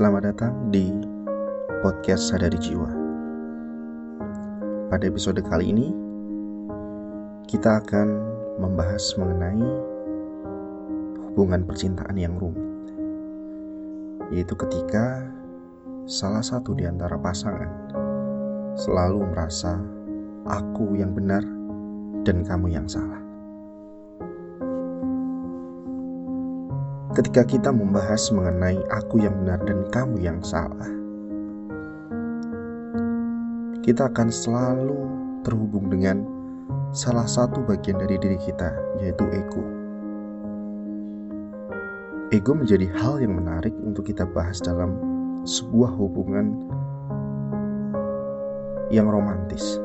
Selamat datang di podcast Sadari Jiwa. Pada episode kali ini, kita akan membahas mengenai hubungan percintaan yang rumit, yaitu ketika salah satu di antara pasangan selalu merasa aku yang benar dan kamu yang salah. Ketika kita membahas mengenai aku yang benar dan kamu yang salah, kita akan selalu terhubung dengan salah satu bagian dari diri kita, yaitu ego. Ego menjadi hal yang menarik untuk kita bahas dalam sebuah hubungan yang romantis,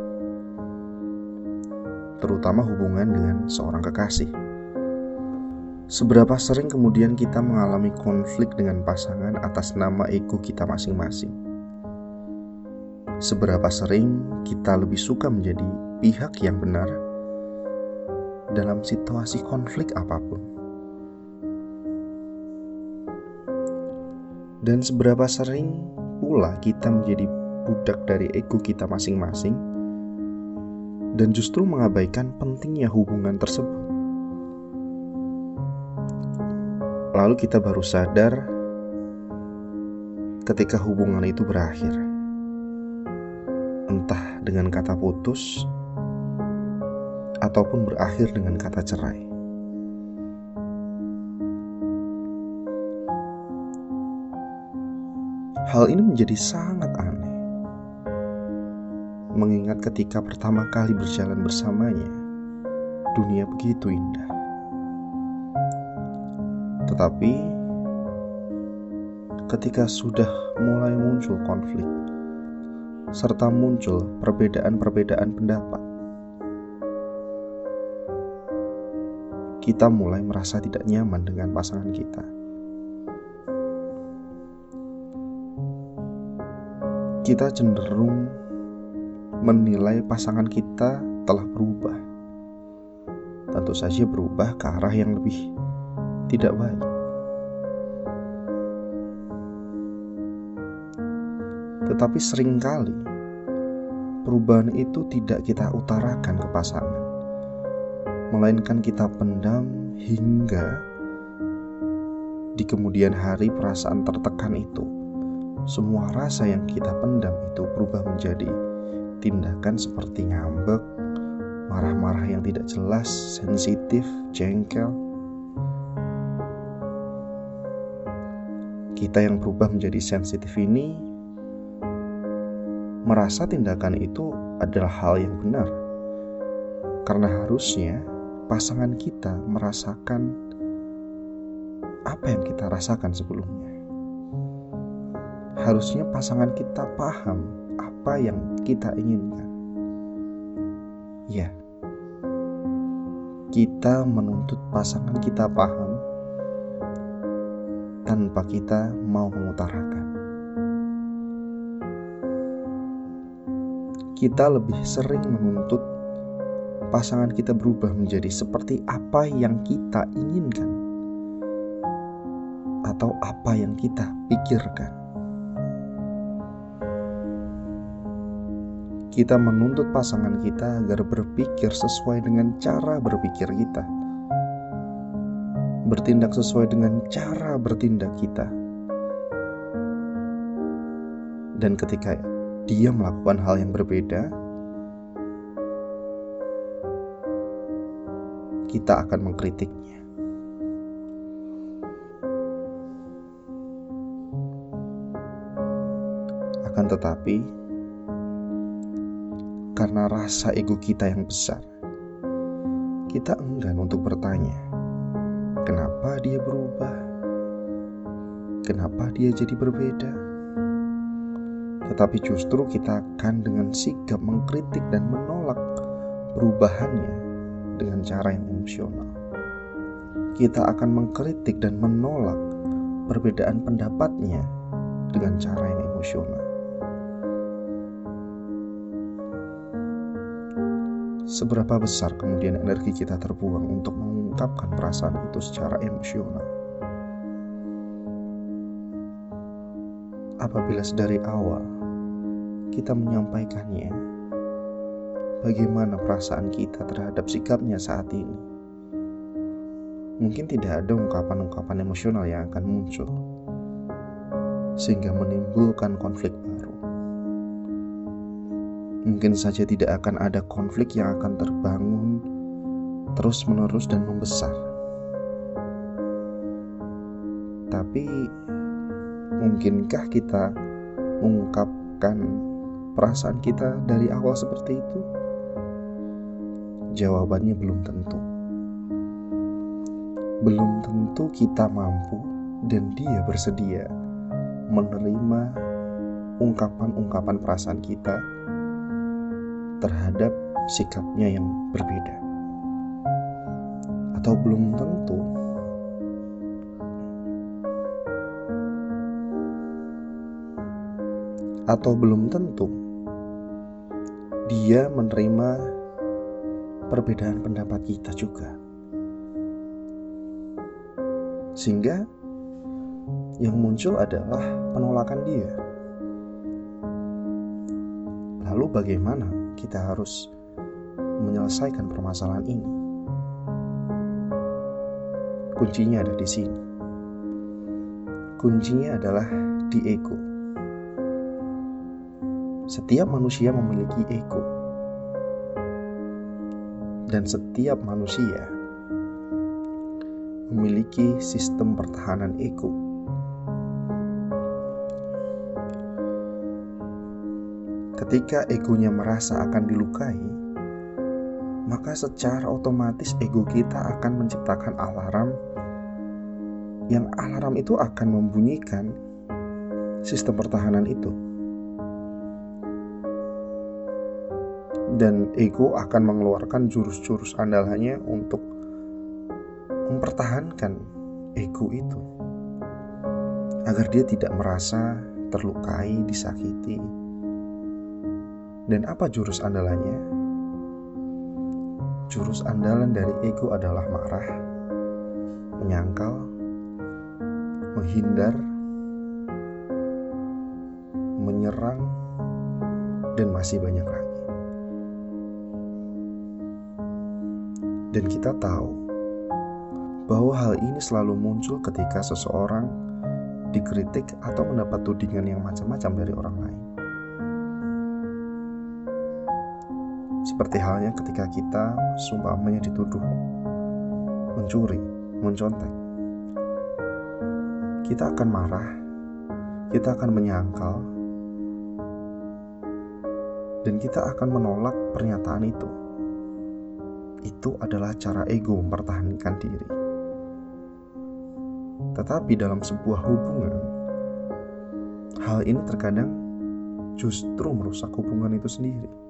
terutama hubungan dengan seorang kekasih. Seberapa sering kemudian kita mengalami konflik dengan pasangan atas nama ego kita masing-masing? Seberapa sering kita lebih suka menjadi pihak yang benar dalam situasi konflik apa pun? Dan seberapa sering pula kita menjadi budak dari ego kita masing-masing dan justru mengabaikan pentingnya hubungan tersebut? Lalu kita baru sadar ketika hubungan itu berakhir. Entah dengan kata putus ataupun berakhir dengan kata cerai. Hal ini menjadi sangat aneh. Mengingat ketika pertama kali berjalan bersamanya, dunia begitu indah. Tetapi ketika sudah mulai muncul konflik serta muncul perbedaan-perbedaan pendapat, kita mulai merasa tidak nyaman dengan pasangan kita. Kita cenderung menilai pasangan kita telah berubah. Tentu saja berubah ke arah yang lebih tidak baik. Tetapi sering kali perubahan itu tidak kita utarakan ke pasangan, melainkan kita pendam hingga di kemudian hari perasaan tertekan itu, semua rasa yang kita pendam itu berubah menjadi tindakan seperti ngambek, marah-marah yang tidak jelas, sensitif, jengkel, kita yang berubah menjadi sensitif ini merasa tindakan itu adalah hal yang benar, karena harusnya pasangan kita merasakan apa yang kita rasakan sebelumnya. Harusnya pasangan kita paham apa yang kita inginkan. Ya, kita menuntut pasangan kita paham tanpa kita mau mengutarakan. Kita lebih sering menuntut pasangan kita berubah menjadi seperti apa yang kita inginkan atau apa yang kita pikirkan. Kita menuntut pasangan kita agar berpikir sesuai dengan cara berpikir kita bertindak sesuai dengan cara bertindak kita. Dan ketika dia melakukan hal yang berbeda, kita akan mengkritiknya. Akan tetapi, karena rasa ego kita yang besar, kita enggan untuk bertanya Kenapa dia berubah? Kenapa dia jadi berbeda? Tetapi justru kita akan dengan sigap mengkritik dan menolak perubahannya dengan cara yang emosional. Kita akan mengkritik dan menolak perbedaan pendapatnya dengan cara yang emosional. Seberapa besar kemudian energi kita terbuang untuk mengungkapkan perasaan itu secara emosional? apabila sedari awal kita menyampaikannya, bagaimana perasaan kita terhadap sikapnya saat ini. Mungkin tidak ada ungkapan-ungkapan emosional yang akan muncul, sehingga menimbulkan konflik baru. Mungkin saja tidak akan ada konflik yang akan terbangun terus-menerus dan membesar. Tapi, mungkinkah kita mengungkapkan perasaan kita dari awal seperti itu? Jawabannya belum tentu. Belum tentu kita mampu dan dia bersedia menerima ungkapan-ungkapan perasaan kita terhadap sikapnya yang berbeda. Atau belum tentu atau belum tentu dia menerima perbedaan pendapat kita juga. Sehingga yang muncul adalah penolakan dia. Lalu bagaimana kita harus menyelesaikan permasalahan ini? Kuncinya ada di sini. Kuncinya adalah di ego. Setiap manusia memiliki ego. Dan setiap manusia memiliki sistem pertahanan ego Ketika egonya merasa akan dilukai, maka secara otomatis ego kita akan menciptakan alarm yang alarm itu akan membunyikan sistem pertahanan itu. Dan ego akan mengeluarkan jurus-jurus andalannya untuk mempertahankan ego itu agar dia tidak merasa terlukai, disakiti, dan apa jurus andalannya? Jurus andalan dari ego adalah marah, menyangkal, menghindar, menyerang, dan masih banyak lagi. Dan kita tahu bahwa hal ini selalu muncul ketika seseorang dikritik atau mendapat tudingan yang macam-macam dari orang lain. Seperti halnya ketika kita sumpahnya dituduh mencuri, mencontek. Kita akan marah, kita akan menyangkal, dan kita akan menolak pernyataan itu. Itu adalah cara ego mempertahankan diri. Tetapi dalam sebuah hubungan, hal ini terkadang justru merusak hubungan itu sendiri.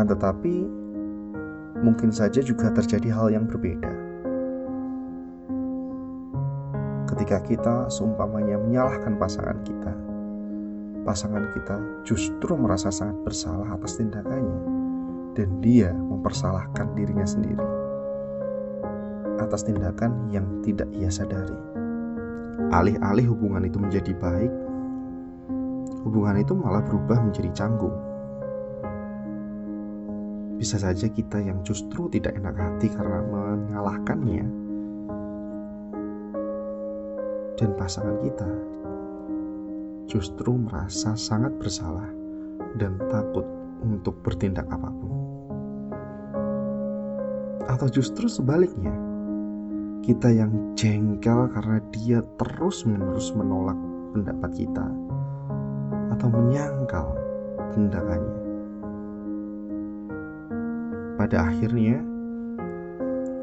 Akan tetapi, mungkin saja juga terjadi hal yang berbeda. Ketika kita seumpamanya menyalahkan pasangan kita, pasangan kita justru merasa sangat bersalah atas tindakannya, dan dia mempersalahkan dirinya sendiri atas tindakan yang tidak ia sadari. Alih-alih hubungan itu menjadi baik, hubungan itu malah berubah menjadi canggung bisa saja kita yang justru tidak enak hati karena menyalahkannya. Dan pasangan kita justru merasa sangat bersalah dan takut untuk bertindak apa pun. Atau justru sebaliknya, kita yang jengkel karena dia terus-menerus menolak pendapat kita atau menyangkal tindakannya pada akhirnya,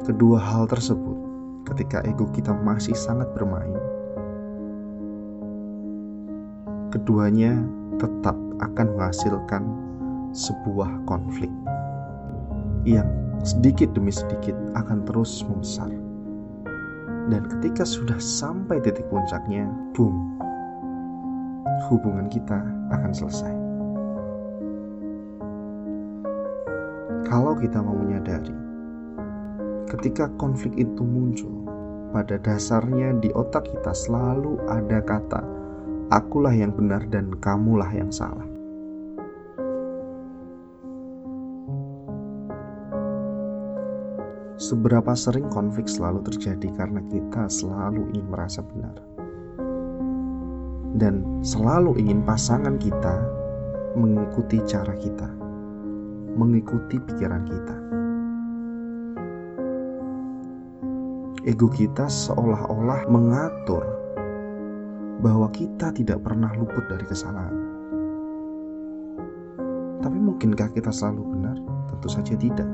kedua hal tersebut, ketika ego kita masih sangat bermain, keduanya tetap akan menghasilkan sebuah konflik yang sedikit demi sedikit akan terus membesar. Dan ketika sudah sampai titik puncaknya, boom, hubungan kita akan selesai. Kalau kita mau menyadari, ketika konflik itu muncul, pada dasarnya di otak kita selalu ada kata, "Akulah yang benar dan kamulah yang salah." Seberapa sering konflik selalu terjadi karena kita selalu ingin merasa benar, dan selalu ingin pasangan kita mengikuti cara kita, mengikuti pikiran kita. ego kita seolah-olah mengatur bahwa kita tidak pernah luput dari kesalahan. Tapi mungkinkah kita selalu benar? Tentu saja tidak.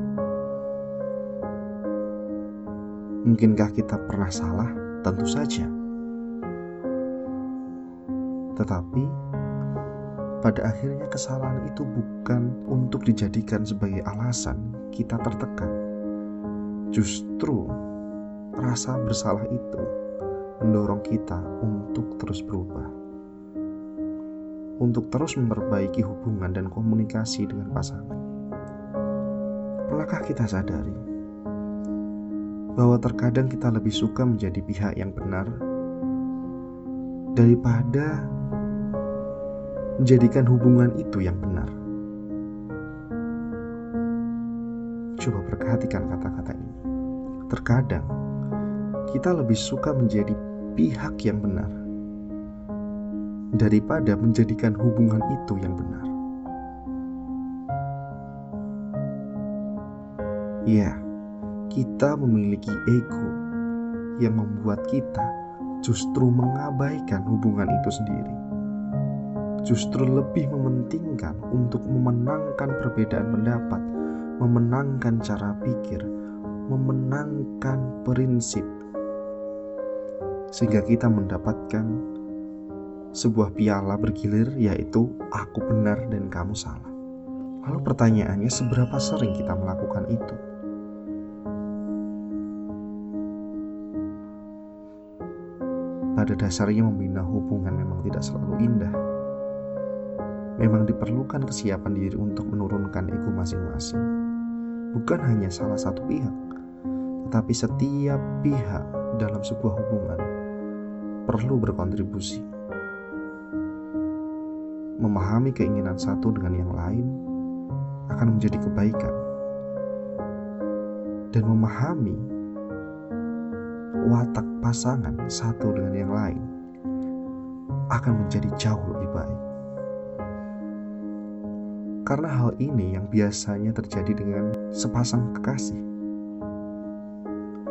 Mungkinkah kita pernah salah? Tentu saja. Tetapi pada akhirnya kesalahan itu bukan untuk dijadikan sebagai alasan kita tertekan. Justru rasa bersalah itu mendorong kita untuk terus berubah, untuk terus memperbaiki hubungan dan komunikasi dengan pasangan. Pernahkah kita sadari bahwa terkadang kita lebih suka menjadi pihak yang benar daripada menjadikan hubungan itu yang benar? Coba perhatikan kata-kata ini. Terkadang kita lebih suka menjadi pihak yang benar daripada menjadikan hubungan itu yang benar. Ya, kita memiliki ego yang membuat kita justru mengabaikan hubungan itu sendiri. Justru lebih mementingkan untuk memenangkan perbedaan pendapat, memenangkan cara pikir, memenangkan prinsip sehingga kita mendapatkan sebuah piala bergilir yaitu aku benar dan kamu salah. Lalu pertanyaannya seberapa sering kita melakukan itu? Pada dasarnya membina hubungan memang tidak selalu indah. Memang diperlukan kesiapan diri untuk menurunkan ego masing-masing. Bukan hanya salah satu pihak, tetapi setiap pihak dalam sebuah hubungan perlu berkontribusi. Memahami keinginan satu dengan yang lain akan menjadi kebaikan, dan memahami watak pasangan satu dengan yang lain akan menjadi jauh lebih baik. Karena hal ini yang biasanya terjadi dengan sepasang kekasih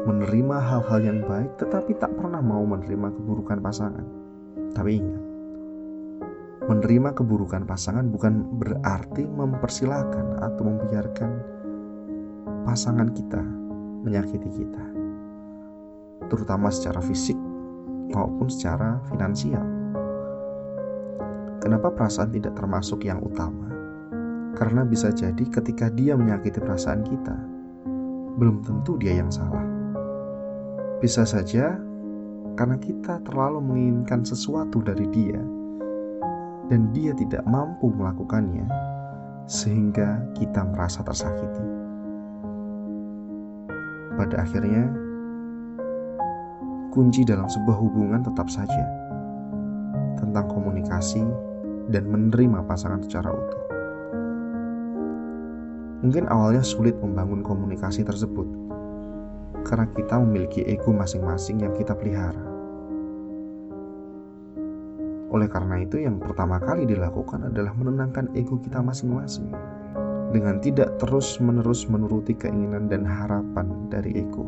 menerima hal-hal yang baik tetapi tak pernah mau menerima keburukan pasangan. Tapi ingat, menerima keburukan pasangan bukan berarti mempersilahkan atau membiarkan pasangan kita menyakiti kita. Terutama secara fisik maupun secara finansial. Kenapa perasaan tidak termasuk yang utama? Karena bisa jadi ketika dia menyakiti perasaan kita, belum tentu dia yang salah. Bisa saja karena kita terlalu menginginkan sesuatu dari dia dan dia tidak mampu melakukannya sehingga kita merasa tersakiti. Pada akhirnya, kunci dalam sebuah hubungan tetap saja tentang komunikasi dan menerima pasangan secara utuh. Mungkin awalnya sulit membangun komunikasi tersebut, karena kita memiliki ego masing-masing yang kita pelihara. Oleh karena itu, yang pertama kali dilakukan adalah menenangkan ego kita masing-masing dengan tidak terus-menerus menuruti keinginan dan harapan dari ego.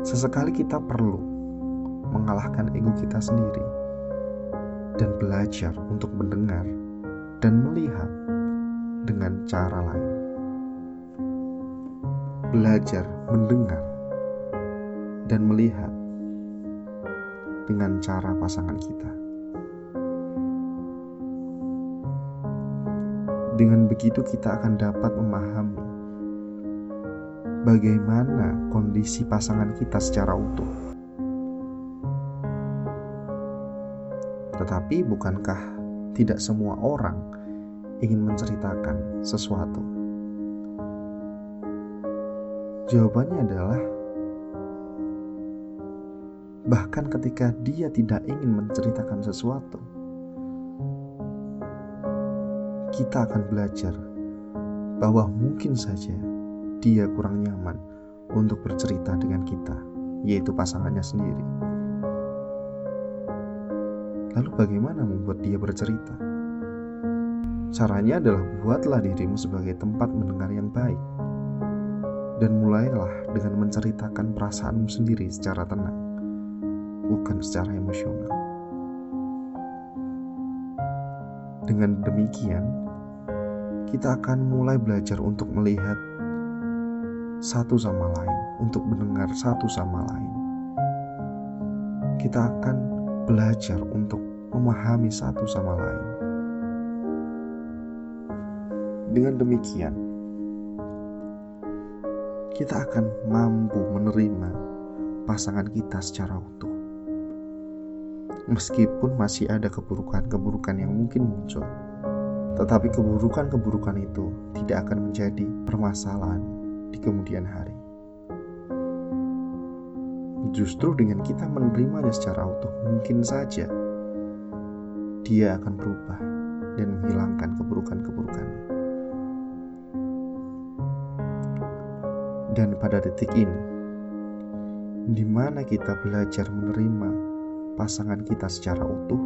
Sesekali kita perlu mengalahkan ego kita sendiri dan belajar untuk mendengar dan melihat dengan cara lain belajar mendengar dan melihat dengan cara pasangan kita. Dengan begitu, kita akan dapat memahami bagaimana kondisi pasangan kita secara utuh. Tetapi, bukankah tidak semua orang ingin menceritakan sesuatu? Jawabannya adalah bahkan ketika dia tidak ingin menceritakan sesuatu, kita akan belajar bahwa mungkin saja dia kurang nyaman untuk bercerita dengan kita, yaitu pasangannya sendiri. Lalu, bagaimana membuat dia bercerita? Caranya adalah buatlah dirimu sebagai tempat mendengar yang baik, dan mulailah dengan menceritakan perasaanmu sendiri secara tenang, bukan secara emosional. Dengan demikian, kita akan mulai belajar untuk melihat satu sama lain, untuk mendengar satu sama lain. Kita akan belajar untuk memahami satu sama lain. Dengan demikian, kita akan mampu menerima pasangan kita secara utuh. Meskipun masih ada keburukan-keburukan yang mungkin muncul, tetapi keburukan-keburukan itu tidak akan menjadi permasalahan di kemudian hari. Justru dengan kita menerimanya secara utuh, mungkin saja dia akan berubah dan menghilangkan keburukan-keburukannya. Dan pada detik ini, di mana kita belajar menerima pasangan kita secara utuh,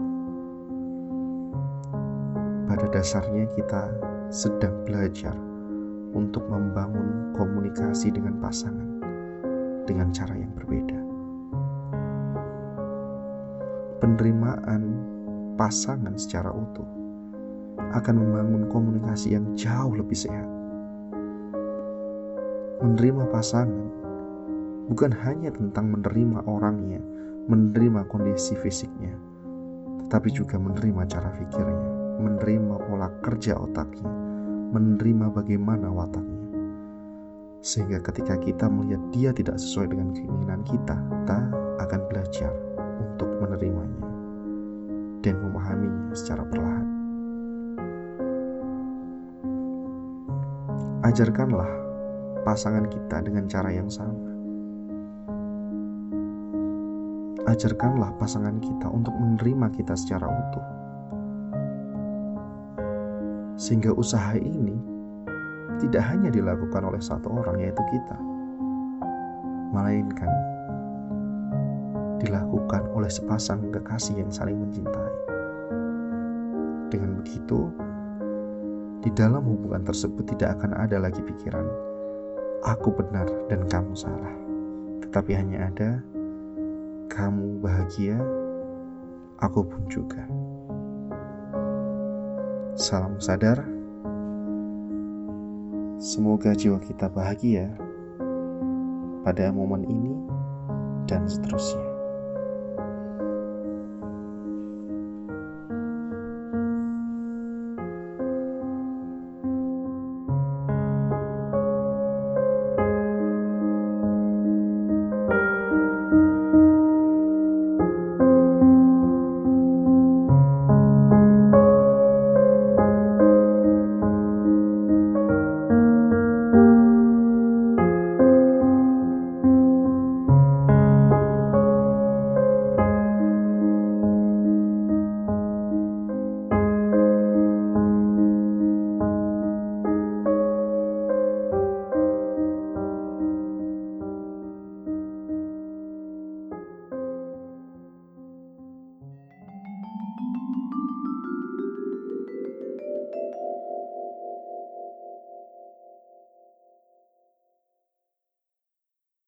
pada dasarnya kita sedang belajar untuk membangun komunikasi dengan pasangan dengan cara yang berbeda. Penerimaan pasangan secara utuh akan membangun komunikasi yang jauh lebih sehat. Menerima pasangan bukan hanya tentang menerima orangnya, menerima kondisi fisiknya, tetapi juga menerima cara pikirnya menerima pola kerja otaknya, menerima bagaimana wataknya. Sehingga ketika kita melihat dia tidak sesuai dengan keinginan kita, kita akan belajar untuk menerimanya dan memahaminya secara perlahan. Ajarkanlah pasangan kita dengan cara yang sama. Ajarkanlah pasangan kita untuk menerima kita secara utuh sehingga usaha ini tidak hanya dilakukan oleh satu orang, yaitu kita, melainkan dilakukan oleh sepasang kekasih yang saling mencintai. Dengan begitu, di dalam hubungan tersebut tidak akan ada lagi pikiran "aku benar dan kamu salah", tetapi hanya ada "kamu bahagia, aku pun juga". Salam sadar. Semoga jiwa kita bahagia pada momen ini dan seterusnya.